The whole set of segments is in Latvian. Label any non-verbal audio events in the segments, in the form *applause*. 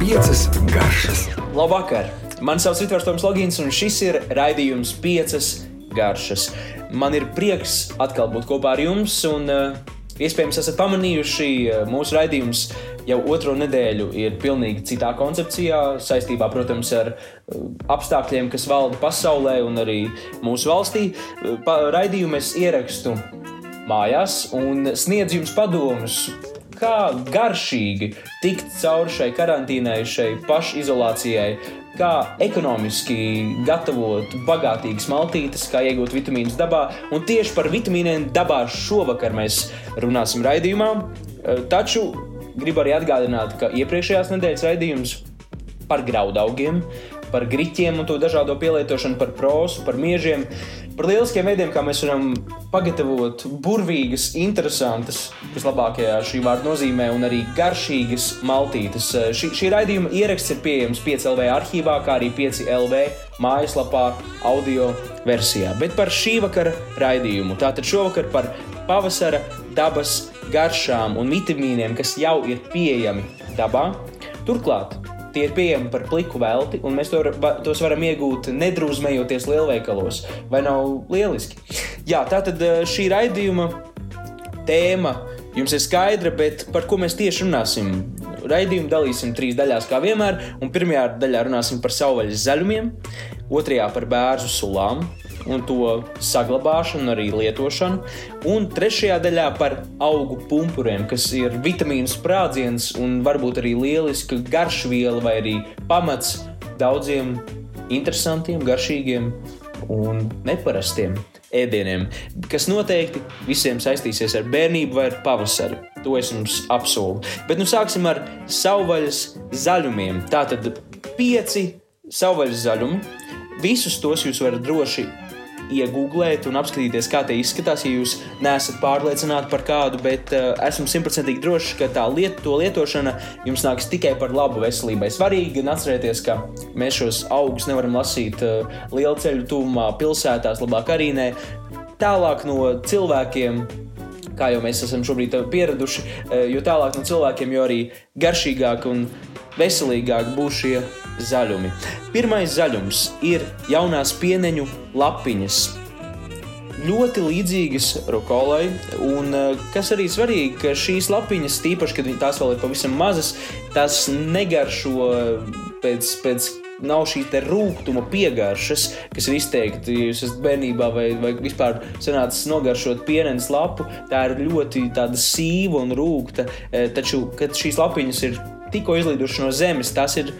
Piecas garšas. Labvakar! Mani sauc Ritvars Toms Logins, un šis ir raidījums Piecas garšas. Man ir prieks atkal būt kopā ar jums, un uh, iespējams esat pamanījuši, uh, mūsu raidījums jau otro nedēļu ir pilnīgi citā koncepcijā, saistībā, protams, ar uh, apstākļiem, kas valda pasaulē un arī mūsu valstī. Raidījumu es ierakstu mājās un sniedzu jums padomus, kā garšīgi tikt cauri šai karantīnai, šai pašizolācijai, kā ekonomiski gatavot bagātīgas maltītes, kā iegūt vitamīnus dabā. Un tieši par vitamīniem dabā šovakar mēs runāsim raidījumā. Eh, Taču gribu arī atgādināt, ka iepriekšējās nedēļas raidījums par graudaugiem, par griķiem un to dažādo pielietošanu, par prosu, par miežiem, par lieliskiem veidiem, kā mēs varam pagatavot burvīgas, interesantas, vislabākajā šī vārda nozīmē, un arī garšīgas maltītes. Šī, šī raidījuma ieraksts ir pieejams 5LV arhīvā, kā arī 5LV mājaslapā, audio versijā. Bet par šī vakara raidījumu, tātad šovakar par pavasara dabas garšām un vitamīniem, kas jau ir pieejami dabā. Turklāt tie ir pieejami par pliku velti, un mēs to, tos varam iegūt nedrūzmējoties lielveikalos. Vai nav lieliski? Jā, tā tad eh, šī raidījuma tēma jums ir skaidra, bet par ko mēs tieši runāsim? Raidījumu dalīsim trīs daļās, kā vienmēr. Pirmajā daļā runāsim par savvaļas zaļumiem, otrajā par bērnu sulām un to saglabāšanu, arī lietošanu, un trešajā daļā par augu pumpuriem, kas ir vitamīnu sprādziens un varbūt arī lieliska garšviela vai arī pamats daudziem interesantiem, garšīgiem un neparastiem ēdieniem, kas noteikti visiem saistīsies ar bērnību vai ar pavasari. To es jums apsolu. Bet nu sāksim ar savvaļas zaļumiem. Tātad pieci savvaļas zaļumi. Visus tos jūs varat droši iegūglēt un apskatīties, kā tie izskatās. Ja jūs neesat pārliecināti par kādu, bet uh, esmu simtprocentīgi drošs, ka tā liet, to lietošana jums nāks tikai par labu veselībai. Svarīgi gan atcerēties, ka mēs šos augus nevaram lasīt uh, lielu ceļu tuvumā, pilsētās, labāk arī nē. Tālāk no cilvēkiem, kā jau mēs esam šobrīd pieraduši, eh, jo tālāk no cilvēkiem, jo arī garšīgāk un veselīgāk būs šie zaļumi. Pirmais zaļums ir jaunās pieneņu lapiņas. Ļoti līdzīgas rukolai, un eh, kas arī svarīgi, ka šīs lapiņas, tīpaši, kad tās vēl ir pavisam mazas, tās negaršo pēc, pēc nav šī rūkuma piegaršas, kas ir izteikti. Jūs esat bērnībā vai, vai vispār sanācis nogaršot pienenes lapu, tā ir ļoti sīva un rūkta. Eh, Taču, kad šīs lapiņas ir tikko izlidušas no zemes, tās ir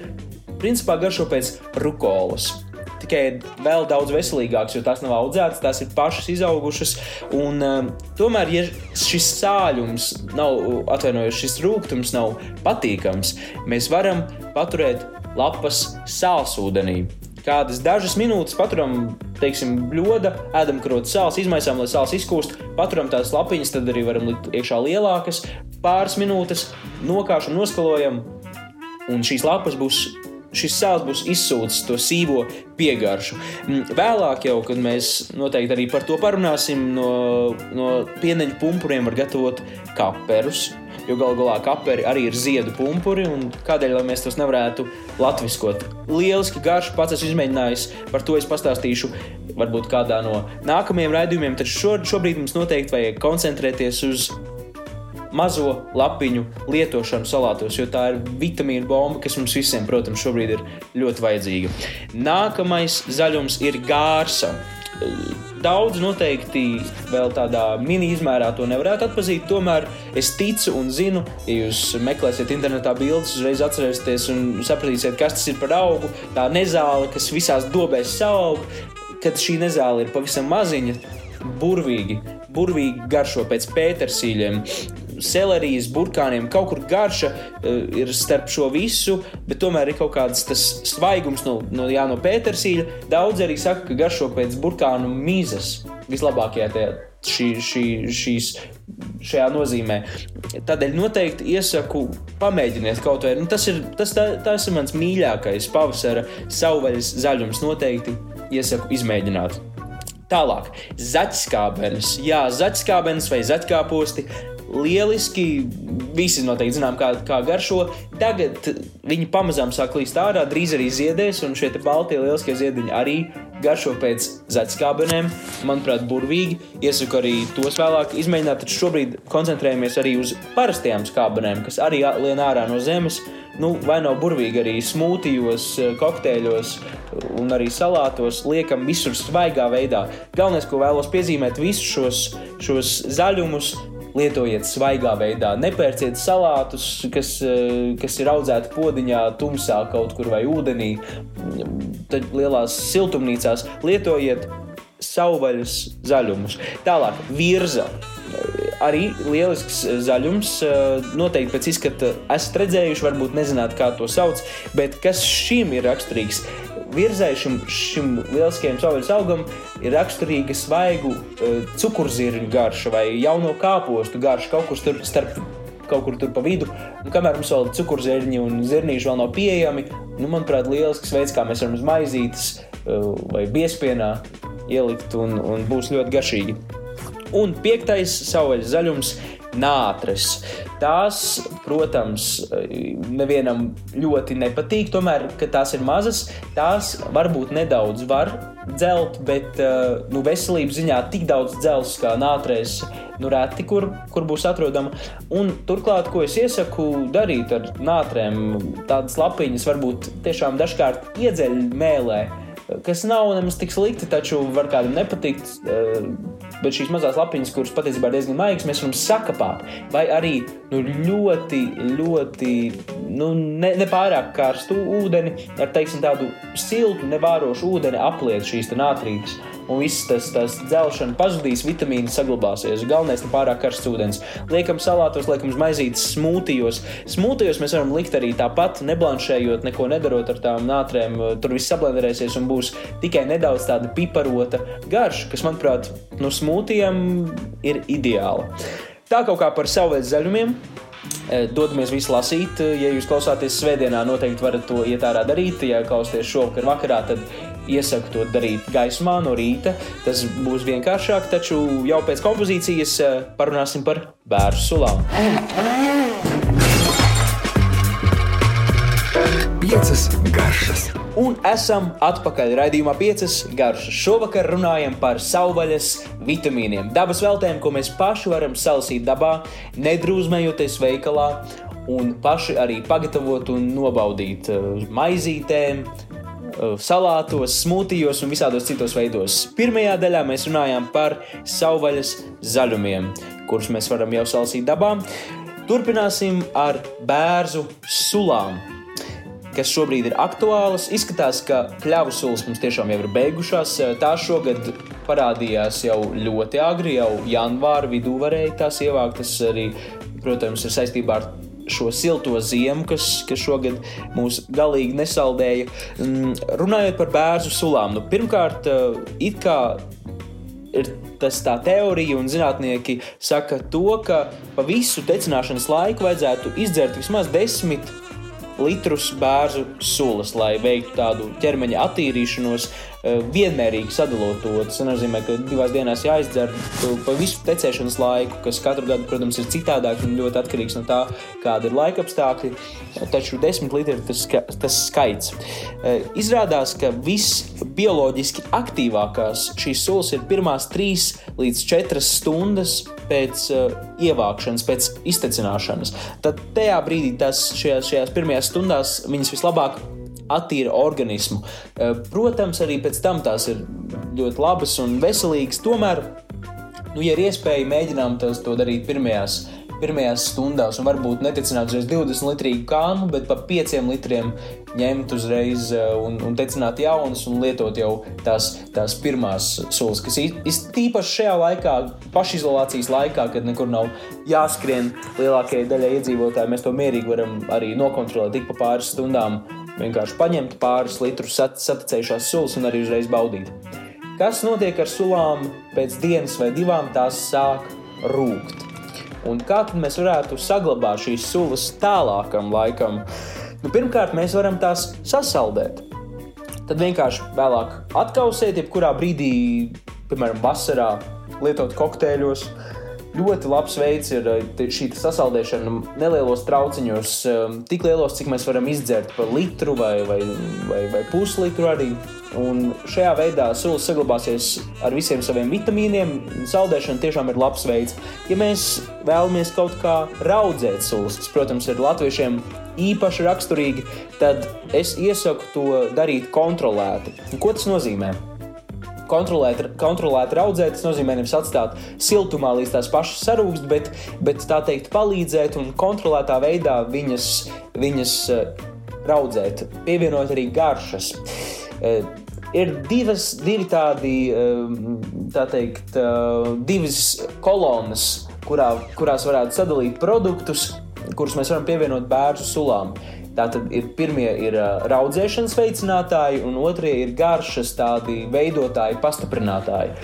principā garšo pēc rukolas. Tikai vēl daudz veselīgāks, jo tās nav audzētas, tās ir pašas izaugušas. Un, uh, tomēr, ja šis sāļums nav, atvainojos, šis rūkums nav patīkams, mēs varam paturēt lapas sālsūdenī. Kādas dažas minūtes paturam, teiksim, bļoda, ēdam krotu sāls, izmaisām, lai sāls izkūst, paturam tās lapiņas, tad arī varam likt iekšā lielākas, pāris minūtes, nokāšam, noskalojam, un šīs lapas būs. Šis sāls būs izsūcis to sīvo piegaršu. Mm, Vēlāk, jau, kad mēs noteikti arī par to parunāsim, no, no pieneņu pumpuriem var gatavot kaperus. Jo galu galā kaperi arī ir ziedu pumpuri, un kādēļ mēs tos nevarētu latviskot? Lieliski garš, pats esmu izmēģinājis, par to es pastāstīšu varbūt kādā no nākamajiem raidījumiem. Taču šo, šobrīd mums noteikti vajag koncentrēties uz mazo lapiņu lietošanu salātos, jo tā ir vitamīna bomba, kas mums visiem, protams, šobrīd ir ļoti vajadzīga. Nākamais zaļums ir gārsa. Daudz noteikti vēl tādā mini izmērā to nevarētu atpazīt. Tomēr es ticu un zinu, ja jūs meklēsiet internetā bildes, uzreiz atcerēsieties un sapratīsiet, kas tas ir par augu. Tā nezāle, kas visās dobēs saug, kad šī nezāle ir pavisam maziņa, burvīgi, burvīgi garšo pēc pētersīļiem. Selerijas, burkāniem, kaut kur garša uh, ir starp šo visu, bet tomēr ir kaut kāds tas svaigums no, no, jā, no pētersīļa. Daudz arī saka, ka garšo pēc burkānu mīzes. Vislabākajā tajā, šī, šī, šīs, šajā nozīmē. Tādēļ noteikti iesaku pamēģiniet kaut vai. Nu, tas, ir, tas, tā, tas ir mans mīļākais pavasara savvaļas zaļums. Noteikti iesaku izmēģināt. Tālāk, zaķiskābenes. Jā, zaķiskābenes vai zaķkāposti. Lieliski. Visi noteikti zinām, kā, kā garšo. Tagad viņi pamazām sāk līst ārā, drīz arī ziedēs, un šie baltie lieliskie ziediņi arī garšo pēc zaķskābenēm. Manuprāt, burvīgi. Iesaku arī tos vēlāk izmēģināt, taču šobrīd koncentrējamies arī uz parastajām skābenēm, kas arī lien ārā no zemes. Nu, vai nav burvīgi arī smūtijos, kokteļos un arī salātos, liekam visur svaigā veidā. Galvenais, ko vēlos piezīmēt, visus šos, šos zaļumus lietojiet svaigā veidā. Nepērciet salātus, kas, kas ir audzēti podziņā, tumsā kaut kur vai ūdenī. Tad lielās siltumnīcās lietojiet savvaļas zaļumus. Tālāk, virza arī lielisks zaļums. Noteikti pēc izskata esat redzējuši, varbūt nezināt, kā to sauc, bet kas šim ir raksturīgs? Virzai šim, šim lieliskajam savvaļas augam ir raksturīga svaigu uh, cukurzirņu garša vai jauno kāpostu garša kaut kur starp, starp kaut kur tur pa vidu. Un kamēr mums vēl cukurzirņi un zirnīši vēl nav pieejami, nu, manuprāt, lielisks veids, kā mēs varam uz maizītes uh, vai biespienā ielikt un, un būs ļoti garšīgi. Un piektais savvaļas zaļums - nātres. Tās, protams, nevienam ļoti nepatīk, tomēr, kad tās ir mazas, tās varbūt nedaudz var dzelt, bet nu, veselības ziņā tik daudz dzels kā nātrēs. Nu, reti, kur, kur būs atrodama. Un, turklāt, ko es iesaku darīt ar nātrēm, tādas lapiņas varbūt tiešām dažkārt iedzeļ mēlē, kas nav nemaz tik slikti, taču var kādam nepatikt. Bet šīs mazās lapiņas, kuras patiesībā ir diezgan maigas, mēs varam sakapāt. Vai arī nu, ļoti, ļoti nu, ne, nepārāk karstu ūdeni, ar teiksim, tādu siltu, nevārošu ūdeni apliet šīs nātrības un viss tas, tas dzelšana pazudīs, vitamīni saglabāsies. Galvenais ir pārāk karsts ūdens. Liekam salātos, liekam mazītes smūtijos. Smūtijos mēs varam likt arī tāpat, neblanšējot, neko nedarot ar tām nātrēm. Tur viss sablenderēsies un būs tikai nedaudz tāda piparota garša, kas, manuprāt, no smūtijiem ir ideāla. Tā kaut kā par savveida zaļumiem. Eh, dodamies visu lasīt. Ja jūs klausāties svētdienā, noteikti varat to iet ārā darīt. Ja klausāties šovakar vakarā, tad iesaku to darīt gaismā no rīta. Tas būs vienkāršāk, taču jau pēc kompozīcijas eh, parunāsim par bērnu sulām. Piecas garšas. Un esam atpakaļ raidījumā, piecas garšas. Šovakar runājam par savvaļas vitamīniem, dabas veltēm, ko mēs paši varam salasīt dabā, nedrūzmējoties veikalā, un paši arī pagatavot un nobaudīt eh, maizītēm, salātos, smūtijos un visādos citos veidos. Pirmajā daļā mēs runājām par savvaļas zaļumiem, kurus mēs varam jau salasīt dabā. Turpināsim ar bērnu sulām, kas šobrīd ir aktuālas. Izskatās, ka kļavu sulas mums tiešām jau ir beigušās. Tās šogad parādījās jau ļoti agri, jau janvāra vidū varēja tās ievākt. Tas arī, protams, ir saistībā ar šo silto ziemu, kas, kas šogad mūs galīgi nesaldēja. Mm, runājot par bērnu sulām, nu, pirmkārt, eh, it kā ir tas tā teorija, un zinātnieki saka to, ka pa visu tecināšanas laiku vajadzētu izdzert vismaz desmit litrus bērnu sulas, lai veiktu tādu ķermeņa attīrīšanos, Eh, vienmērīgi sadalot to. Tas nozīmē, ka divās dienās jāizdzer pa visu tecēšanas laiku, kas katru gadu, protams, ir citādāk un ļoti atkarīgs no tā, kāda ir laika apstākļi. Taču desmit litri ir tas, tas skaits. Eh, izrādās, ka visbioloģiski aktīvākās šīs sulas ir pirmās trīs līdz četras stundas pēc uh, ievākšanas, pēc iztecināšanas. Tad tajā brīdī, tas, šajās, šajās pirmajās stundās, viņas vislabāk attīra organismu. Eh, protams, arī pēc tam tās ir ļoti labas un veselīgas. Tomēr, nu, ja ir iespēja, mēģinām to darīt pirmajās pirmajās stundās, un varbūt neticināt uzreiz 20 litrīgu kānu, bet pa 5 litriem ņemt uzreiz eh, un, un tecināt jaunas un lietot jau tās, tās pirmās sulas, kas īpaši šajā laikā, pašizolācijas laikā, kad nekur nav jāskrien lielākajai daļai iedzīvotāji, mēs to mierīgi varam arī nokontrolēt tik pa pāris stundām vienkārši paņemt pāris litrus saticējušās sulas un arī uzreiz baudīt. Kas notiek ar sulām pēc dienas vai divām, tās sāk rūkt. Un kā tad mēs varētu saglabāt šīs sulas tālākam laikam? Nu, pirmkārt, mēs varam tās sasaldēt. Tad vienkārši vēlāk atkausēt, jebkurā brīdī, piemēram, vasarā, lietot kokteļos, ļoti labs veids ir šī sasaldēšana nelielos trauciņos, tik lielos, cik mēs varam izdzert pa litru vai, vai, vai, vai puslitru arī. Un šajā veidā sulas saglabāsies ar visiem saviem vitamīniem. Saldēšana tiešām ir labs veids. Ja mēs vēlamies kaut kā raudzēt sulas, kas, protams, ir latviešiem īpaši raksturīgi, tad es iesaku to darīt kontrolēti. Ko tas nozīmē? Kontrolēt, kontrolēt raudzēt, tas nozīmē nevis atstāt siltumā līdz tās pašas sarūkst, bet, bet tā teikt, palīdzēt un kontrolētā veidā viņas, viņas eh, raudzēt, pievienot arī garšas. Uh, ir divas, divi tādi, ehm, tā teikt, eh, divas kolonas, kurā, kurās varētu sadalīt produktus, kurus mēs varam pievienot bērnu sulām. Tātad ir pirmie ir eh, raudzēšanas veicinātāji, un otrie ir garšas tādi veidotāji, pastiprinātāji.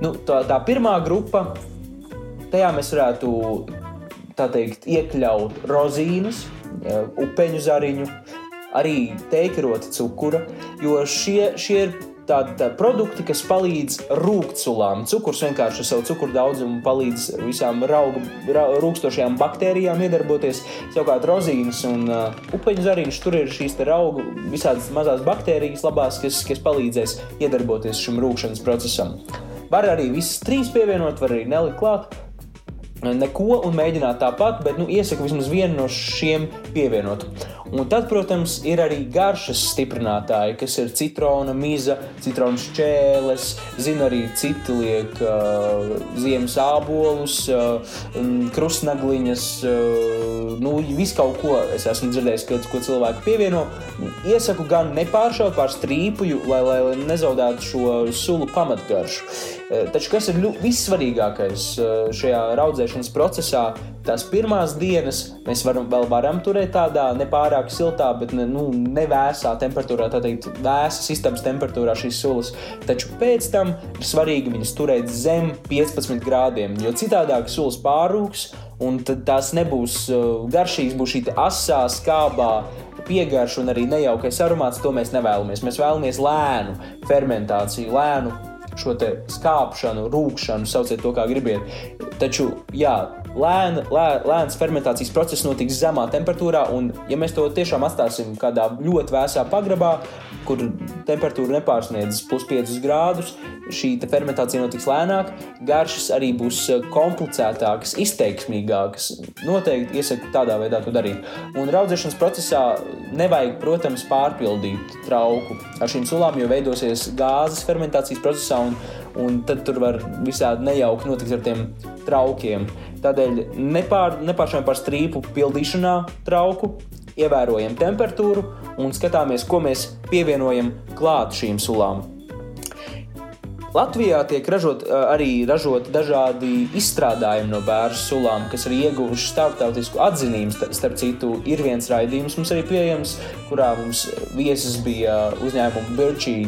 Nu, tā, tā pirmā grupa, tajā mēs varētu teikt, iekļaut rozīnas, eh, upeņu zariņu, arī teikarota cukura, jo šie, šie ir tādi tā produkti, kas palīdz rūkstošām. Cukurs vienkārši ar savu cukuru daudzumu palīdz visām raugu, ra, rūkstošajām baktērijām iedarboties. Savukārt rozīnes un uh, upeņu zariņš tur ir šīs raugu visādas mazās baktērijas labās, kas, kas palīdzēs iedarboties šim rūkšanas procesam. Var arī visas trīs pievienot, var arī nelikt klāt neko un mēģināt tāpat, bet nu, iesaku vismaz vienu no šiem pievienot. Un tad, protams, ir arī garšas stiprinātāji, kas ir citrona, miza, citrona šķēles, zinu arī citi liek uh, ziemas ābolus, uh, krustnagliņas, uh, nu, visu kaut ko es esmu dzirdējis, ka, ko cilvēki pievieno. Iesaku gan nepāršaut pār strīpuju, lai, lai nezaudētu šo sulu pamatgaršu. Uh, taču kas ir vissvarīgākais uh, šajā raudzēšanas procesā? Tās pirmās dienas mēs varam, vēl varam turēt tādā nepārāk siltā, bet ne, nu, nevēsā temperatūrā, tā teikt, vēsas istabas temperatūrā šīs sulas. Taču pēc tam ir svarīgi viņas turēt zem 15 grādiem, jo citādi sulas pārrūks un tās nebūs uh, garšīgas, būs šī asā, skābā piegarša un arī nejaukais aromāts. To mēs nevēlamies. Mēs vēlamies lēnu fermentāciju, lēnu šo skāpšanu, rūkšanu, sauciet to kā gribiet. Taču, jā, lēna, lē, lēns fermentācijas process notiks zemā temperatūrā, un, ja mēs to tiešām atstāsim kādā ļoti vēsā pagrabā, kur temperatūra nepārsniedz plus 5 grādus, šī fermentācija notiks lēnāk, garšas arī būs eh, komplicētākas, izteiksmīgākas. Noteikti iesaku tādā veidā to darīt. Un raudzēšanas procesā nevajag, protams, pārpildīt trauku ar šīm sulām, jo veidosies gāzes fermentācijas procesā, un, un tad tur var visādi nejauki notikt ar tiem traukiem. Tādēļ nepār, nepāršām par strīpu pildīšanā trauku, ievērojam temperatūru un skatāmies, ko mēs pievienojam klāt šīm sulām. Latvijā tiek ražot, arī ražot dažādi izstrādājumi no bērnu sulām, kas ir ieguvuši starptautisku atzinību. Starp citu, ir viens raidījums mums arī pieejams, kurā mums viesis bija uzņēmuma Birčī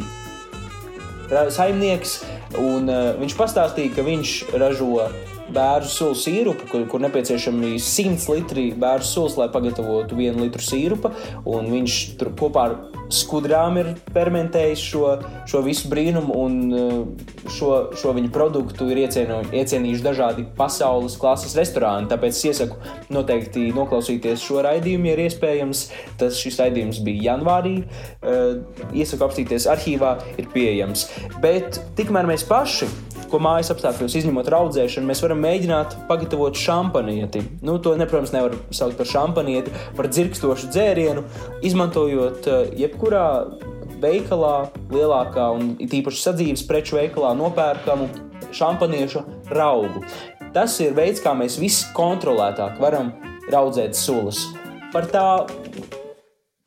saimnieks. Viņš pastāstīja, ka viņš ražo bērnu sulu sīrupu, kur, kur nepieciešami 100 litri bērnu sulas, lai pagatavotu vienu litru sīrupa. Viņš tur kopā ar skudrām ir fermentējis šo, šo visu brīnumu, un uh, šo, šo viņa produktu ir iecienu, iecienījuši dažādi pasaules klases restorāni. Tāpēc es iesaku noteikti noklausīties šo raidījumu, ja ir iespējams. Tas šis raidījums bija janvārī. Uh, iesaku apstīties arhīvā, ir pieejams. Bet tikmēr mēs paši ko mājas apstākļos, izņemot raudzēšanu, mēs varam mēģināt pagatavot šampanieti. Nu, to, ne, protams, nevar saukt par šampanieti, par dzirkstošu dzērienu, izmantojot eh, jebkurā veikalā, lielākā un tīpaši sadzīves preču veikalā nopērkamu šampaniešu raugu. Tas ir veids, kā mēs visi kontrolētāk varam raudzēt sulas. Par tā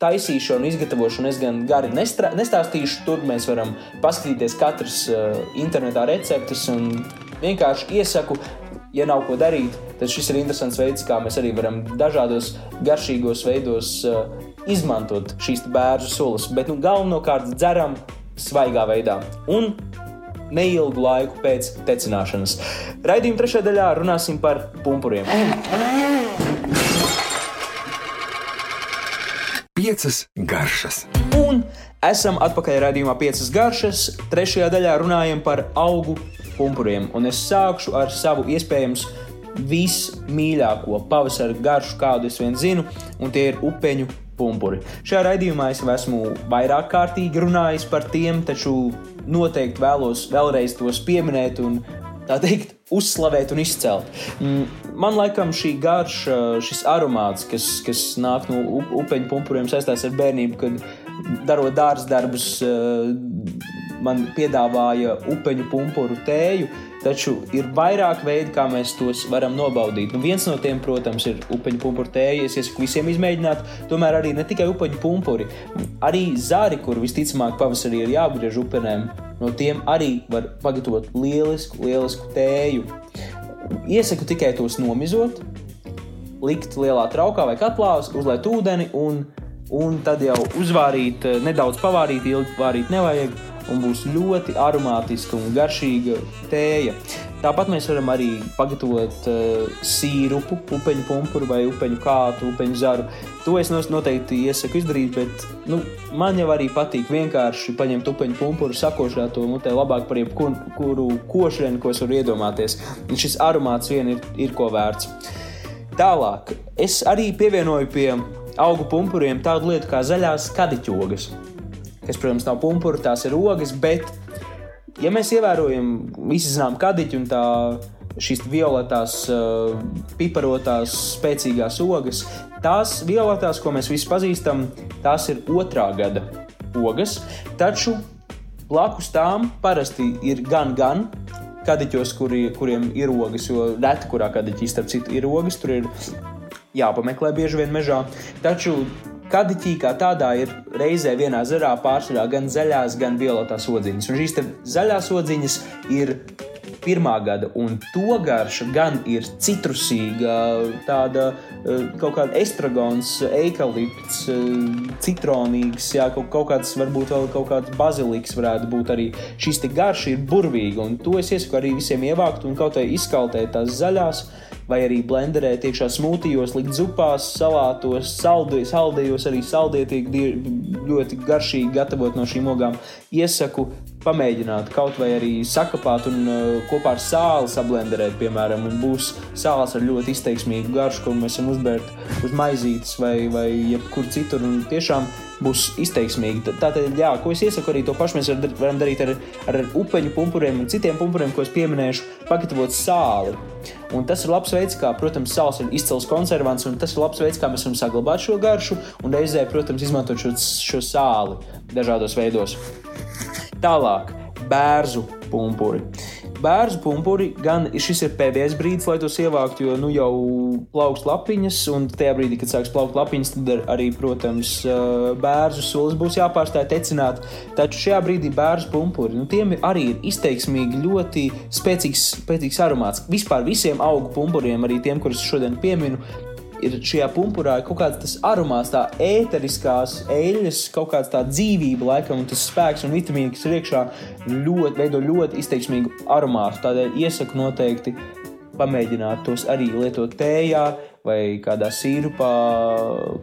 taisīšanu, izgatavošanu es gan gari nestrā, nestāstīšu. Tur mēs varam paskatīties katrs uh, internetā receptes un vienkārši iesaku. Ja nav ko darīt, tad šis ir interesants veids, kā mēs arī varam dažādos garšīgos veidos uh, izmantot šīs bērnu sulas. Bet nu, galvenokārt dzeram svaigā veidā. Un neilgu laiku pēc tecināšanas. Raidījuma trešajā daļā runāsim par pumpuriem. *coughs* Piecas garšas. Un esam atpakaļ redzējumā, piecas garšas. Trešajā daļā runājam par augu pumpuriem. Un es sākšu ar savu iespējams vismīļāko pavasara garšu, kādu es vien zinu, un tie ir upeņu pumpuri. Šajā raidījumā es esmu vairāk kārtīgi runājis par tiem, taču noteikti vēlos vēlreiz tos pieminēt un tā teikt, uzslavēt un izcelt. Mm, man liekas, šī garša, šis aromāts, kas, kas nāk no upeņu pumpuriem, saistās ar bērnību, kad darot dārza darbus, eh, man piedāvāja upeņu pumpuru tēju. Taču ir vairāk veidi, kā mēs tos varam nobaudīt. Nu, viens no tiem, protams, ir upeņu pumpuru tēja. Es iesaku visiem izmēģināt. Tomēr arī ne tikai upeņu pumpuri, arī zāri, kur visticamāk pavasarī ir jāapgriež upenēm. No tiem arī var pagatavot lielisku, lielisku tēju. Iesaku tikai tos nomizot, likt lielā traukā vai katlā, uzliet ūdeni un, un tad jau uzvārīt, nedaudz pavārīt, ilgi vārīt nevajag un būs ļoti aromātiska un garšīga tēja. Tāpat mēs varam arī pagatavot uh, sīrupu, upeņu pumpuru vai upeņu kātu, upeņu zaru. To es noteikti iesaku izdarīt, bet nu, man jau arī patīk vienkārši paņemt upeņu pumpuru, sakošāt to mutē labāk par jebkuru košļienu, ko es varu iedomāties. Un šis aromāts vien ir, ir ko vērts. Tālāk, es arī pievienoju pie augu pumpuriem tādu lietu kā zaļās kadiķogas kas, protams, nav pumpura, tās ir ogas, bet, ja mēs ievērojam, visi zinām, kadiķi un tā šīs violetās, uh, piparotās, spēcīgās ogas, tās violetās, ko mēs visi pazīstam, tās ir otrā gada ogas, taču blakus tām parasti ir gan, gan kadiķos, kuri, kuriem ir ogas, jo reti kurā kadiķī starp citu ir ogas, tur ir jāpameklē bieži vien mežā. Taču Kadiķī kā tādā ir reizē vienā zarā pārsvarā gan zaļās, gan violetās odziņas. Un šīs zaļās odziņas ir pirmā gada, un to garša gan ir citrusīga, tāda eh, kaut kāda estragons, eikalipts, eh, citronīgs, jā, kaut, kaut kāds, varbūt vēl kaut kāds baziliks varētu būt arī. Šis te garš ir burvīga, un to es iesaku arī visiem ievākt un kaut kā izkaltēt tās zaļās vai arī blenderēt iekšā smūtijos, likt zupās, salātos, saldējos, saldējos arī saldētīgi, ļoti garšīgi gatavot no šīm ogām. Iesaku pamēģināt, kaut vai arī sakapāt un uh, kopā ar sāli sablenderēt, piemēram, un būs sāls ar ļoti izteiksmīgu garšu, ko mēs varam uzbērt uz maizītes vai, vai jebkur citur. Un tiešām būs izteiksmīgi. Tātad, jā, ko es iesaku, arī to pašu mēs varam darīt ar, ar upeņu pumpuriem un citiem pumpuriem, ko es pieminēšu, pagatavot sāli. Un tas ir labs veids, kā, protams, sāls ir izcils konservants, un tas ir labs veids, kā mēs varam saglabāt šo garšu un reizē, protams, izmantot šo, šo sāli dažādos veidos. Tālāk, bērnu pumpuri bērnu pumpuri, gan šis ir pēdējais brīdis, lai tos ievāktu, jo nu jau plauks lapiņas, un tajā brīdī, kad sāks plaukt lapiņas, tad arī, protams, bērnu sulas būs jāpārstāj tecināt. Taču šajā brīdī bērnu pumpuri, nu, tiem arī ir izteiksmīgi ļoti spēcīgs, spēcīgs aromāts. Vispār visiem augu pumpuriem, arī tiem, kurus šodien pieminu, ir šajā pumpurā kaut kāds tas aromāts, tā ēteriskās eļļas, kaut kāda tā dzīvība, laikam, un tas spēks un vitamīni, kas ir iekšā, ļoti, veido ļoti izteiksmīgu aromātu. Tādēļ iesaku noteikti pamēģināt tos arī lietot tējā, vai kādā sīrupā,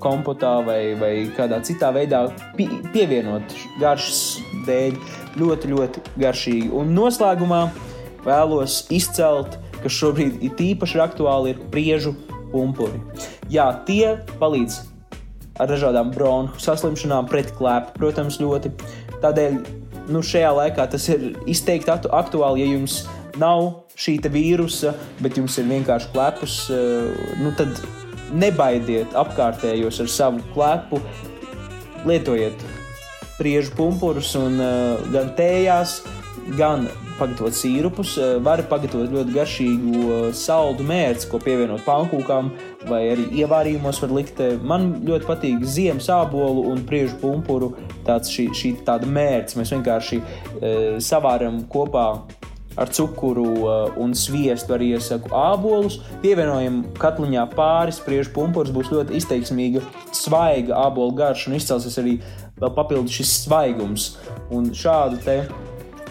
kompotā, vai, vai kādā citā veidā pie, pievienot garšas dēļ. Ļoti, ļoti garšīgi. Un noslēgumā vēlos izcelt, kas šobrīd ir īpaši aktuāli, ir priežu pumpuri. Jā, tie palīdz ar dažādām bronhu saslimšanām, pret klēpu, protams, ļoti. Tādēļ nu, šajā laikā tas ir izteikti aktuāli, ja jums nav šī vīrusa, bet jums ir vienkārši klepus, eh, nu, tad nebaidiet apkārtējos ar savu klepu. Lietojiet priežu pumpurus un uh, gan tējās, gan pagatavot sīrupus, eh, var pagatavot ļoti garšīgu eh, saldu mērci, ko pievienot pankūkām, vai arī ievārījumos var likt. Eh, man ļoti patīk ziemas ābolu un priežu pumpuru tāds šī, šī tāda mērce. Mēs vienkārši savāram kopā ar cukuru un sviestu arī iesaku ābolus. Pievienojam katliņā pāris priežu pumpurus, būs ļoti izteiksmīga, svaiga ābolu garša un izcelsies arī vēl papildus šis svaigums. Un šādu te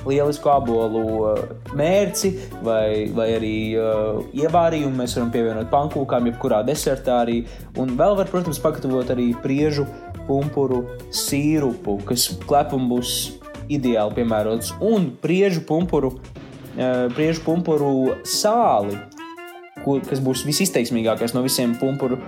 lielisku abolu uh, mērci vai, vai arī uh, ievārījumu. Mēs varam pievienot pankūkām, jebkurā desertā arī. Un vēl var, protams, pagatavot arī priežu pumpuru sīrupu, kas klepam būs ideāli piemērots. Un priežu pumpuru, uh, priežu pumpuru sāli ko, kas būs visizteiksmīgākais no visiem pumpuru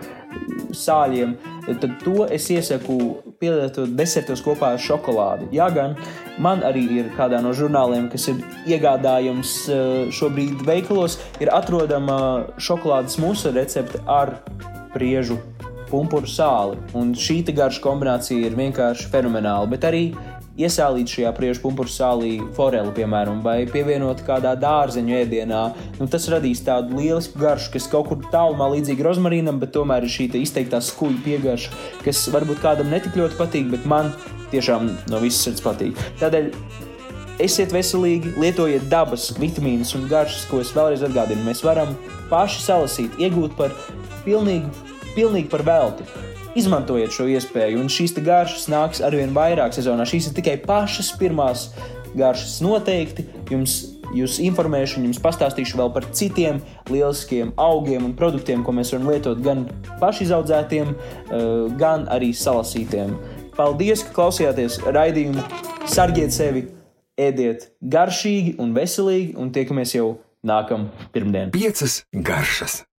sāļiem, tad to es iesaku pielietot desertos kopā ar šokolādi. Jā, gan man arī ir kādā no žurnāliem, kas ir iegādājams eh, šobrīd veikalos, ir atrodama šokolādes musa recepte ar priežu pumpuru sāli. Un šī garša kombinācija ir vienkārši fenomenāla. Bet arī iesālīt šajā priežu pumpuru sālī foreli, piemēram, vai pievienot kādā dārzeņu ēdienā. Nu, tas radīs tādu lielisku garšu, kas kaut kur tālumā līdzīga rozmarīnam, bet tomēr ir šī izteiktā skuļu piegarša, kas varbūt kādam netik ļoti patīk, bet man tiešām no visas sirds patīk. Tādēļ esiet veselīgi, lietojiet dabas vitamīnus un garšas, ko es vēlreiz atgādinu. Mēs varam paši salasīt, iegūt par pilnīgi, pilnīgi par velti. Izmantojiet šo iespēju, un šīs garšas nāks arvien vairāk sezonā. Šīs ir tikai pašas pirmās garšas. Noteikti jums, jūs informēšu, jums pastāstīšu vēl par citiem lieliskiem augiem un produktiem, ko mēs varam lietot gan pašizaudzētiem, eh, gan arī salasītiem. Paldies, ka klausījāties raidījumu. Sargiet sevi, ēdiet garšīgi un veselīgi, un tiekamies jau nākamā pirmdiena. Piecas garšas.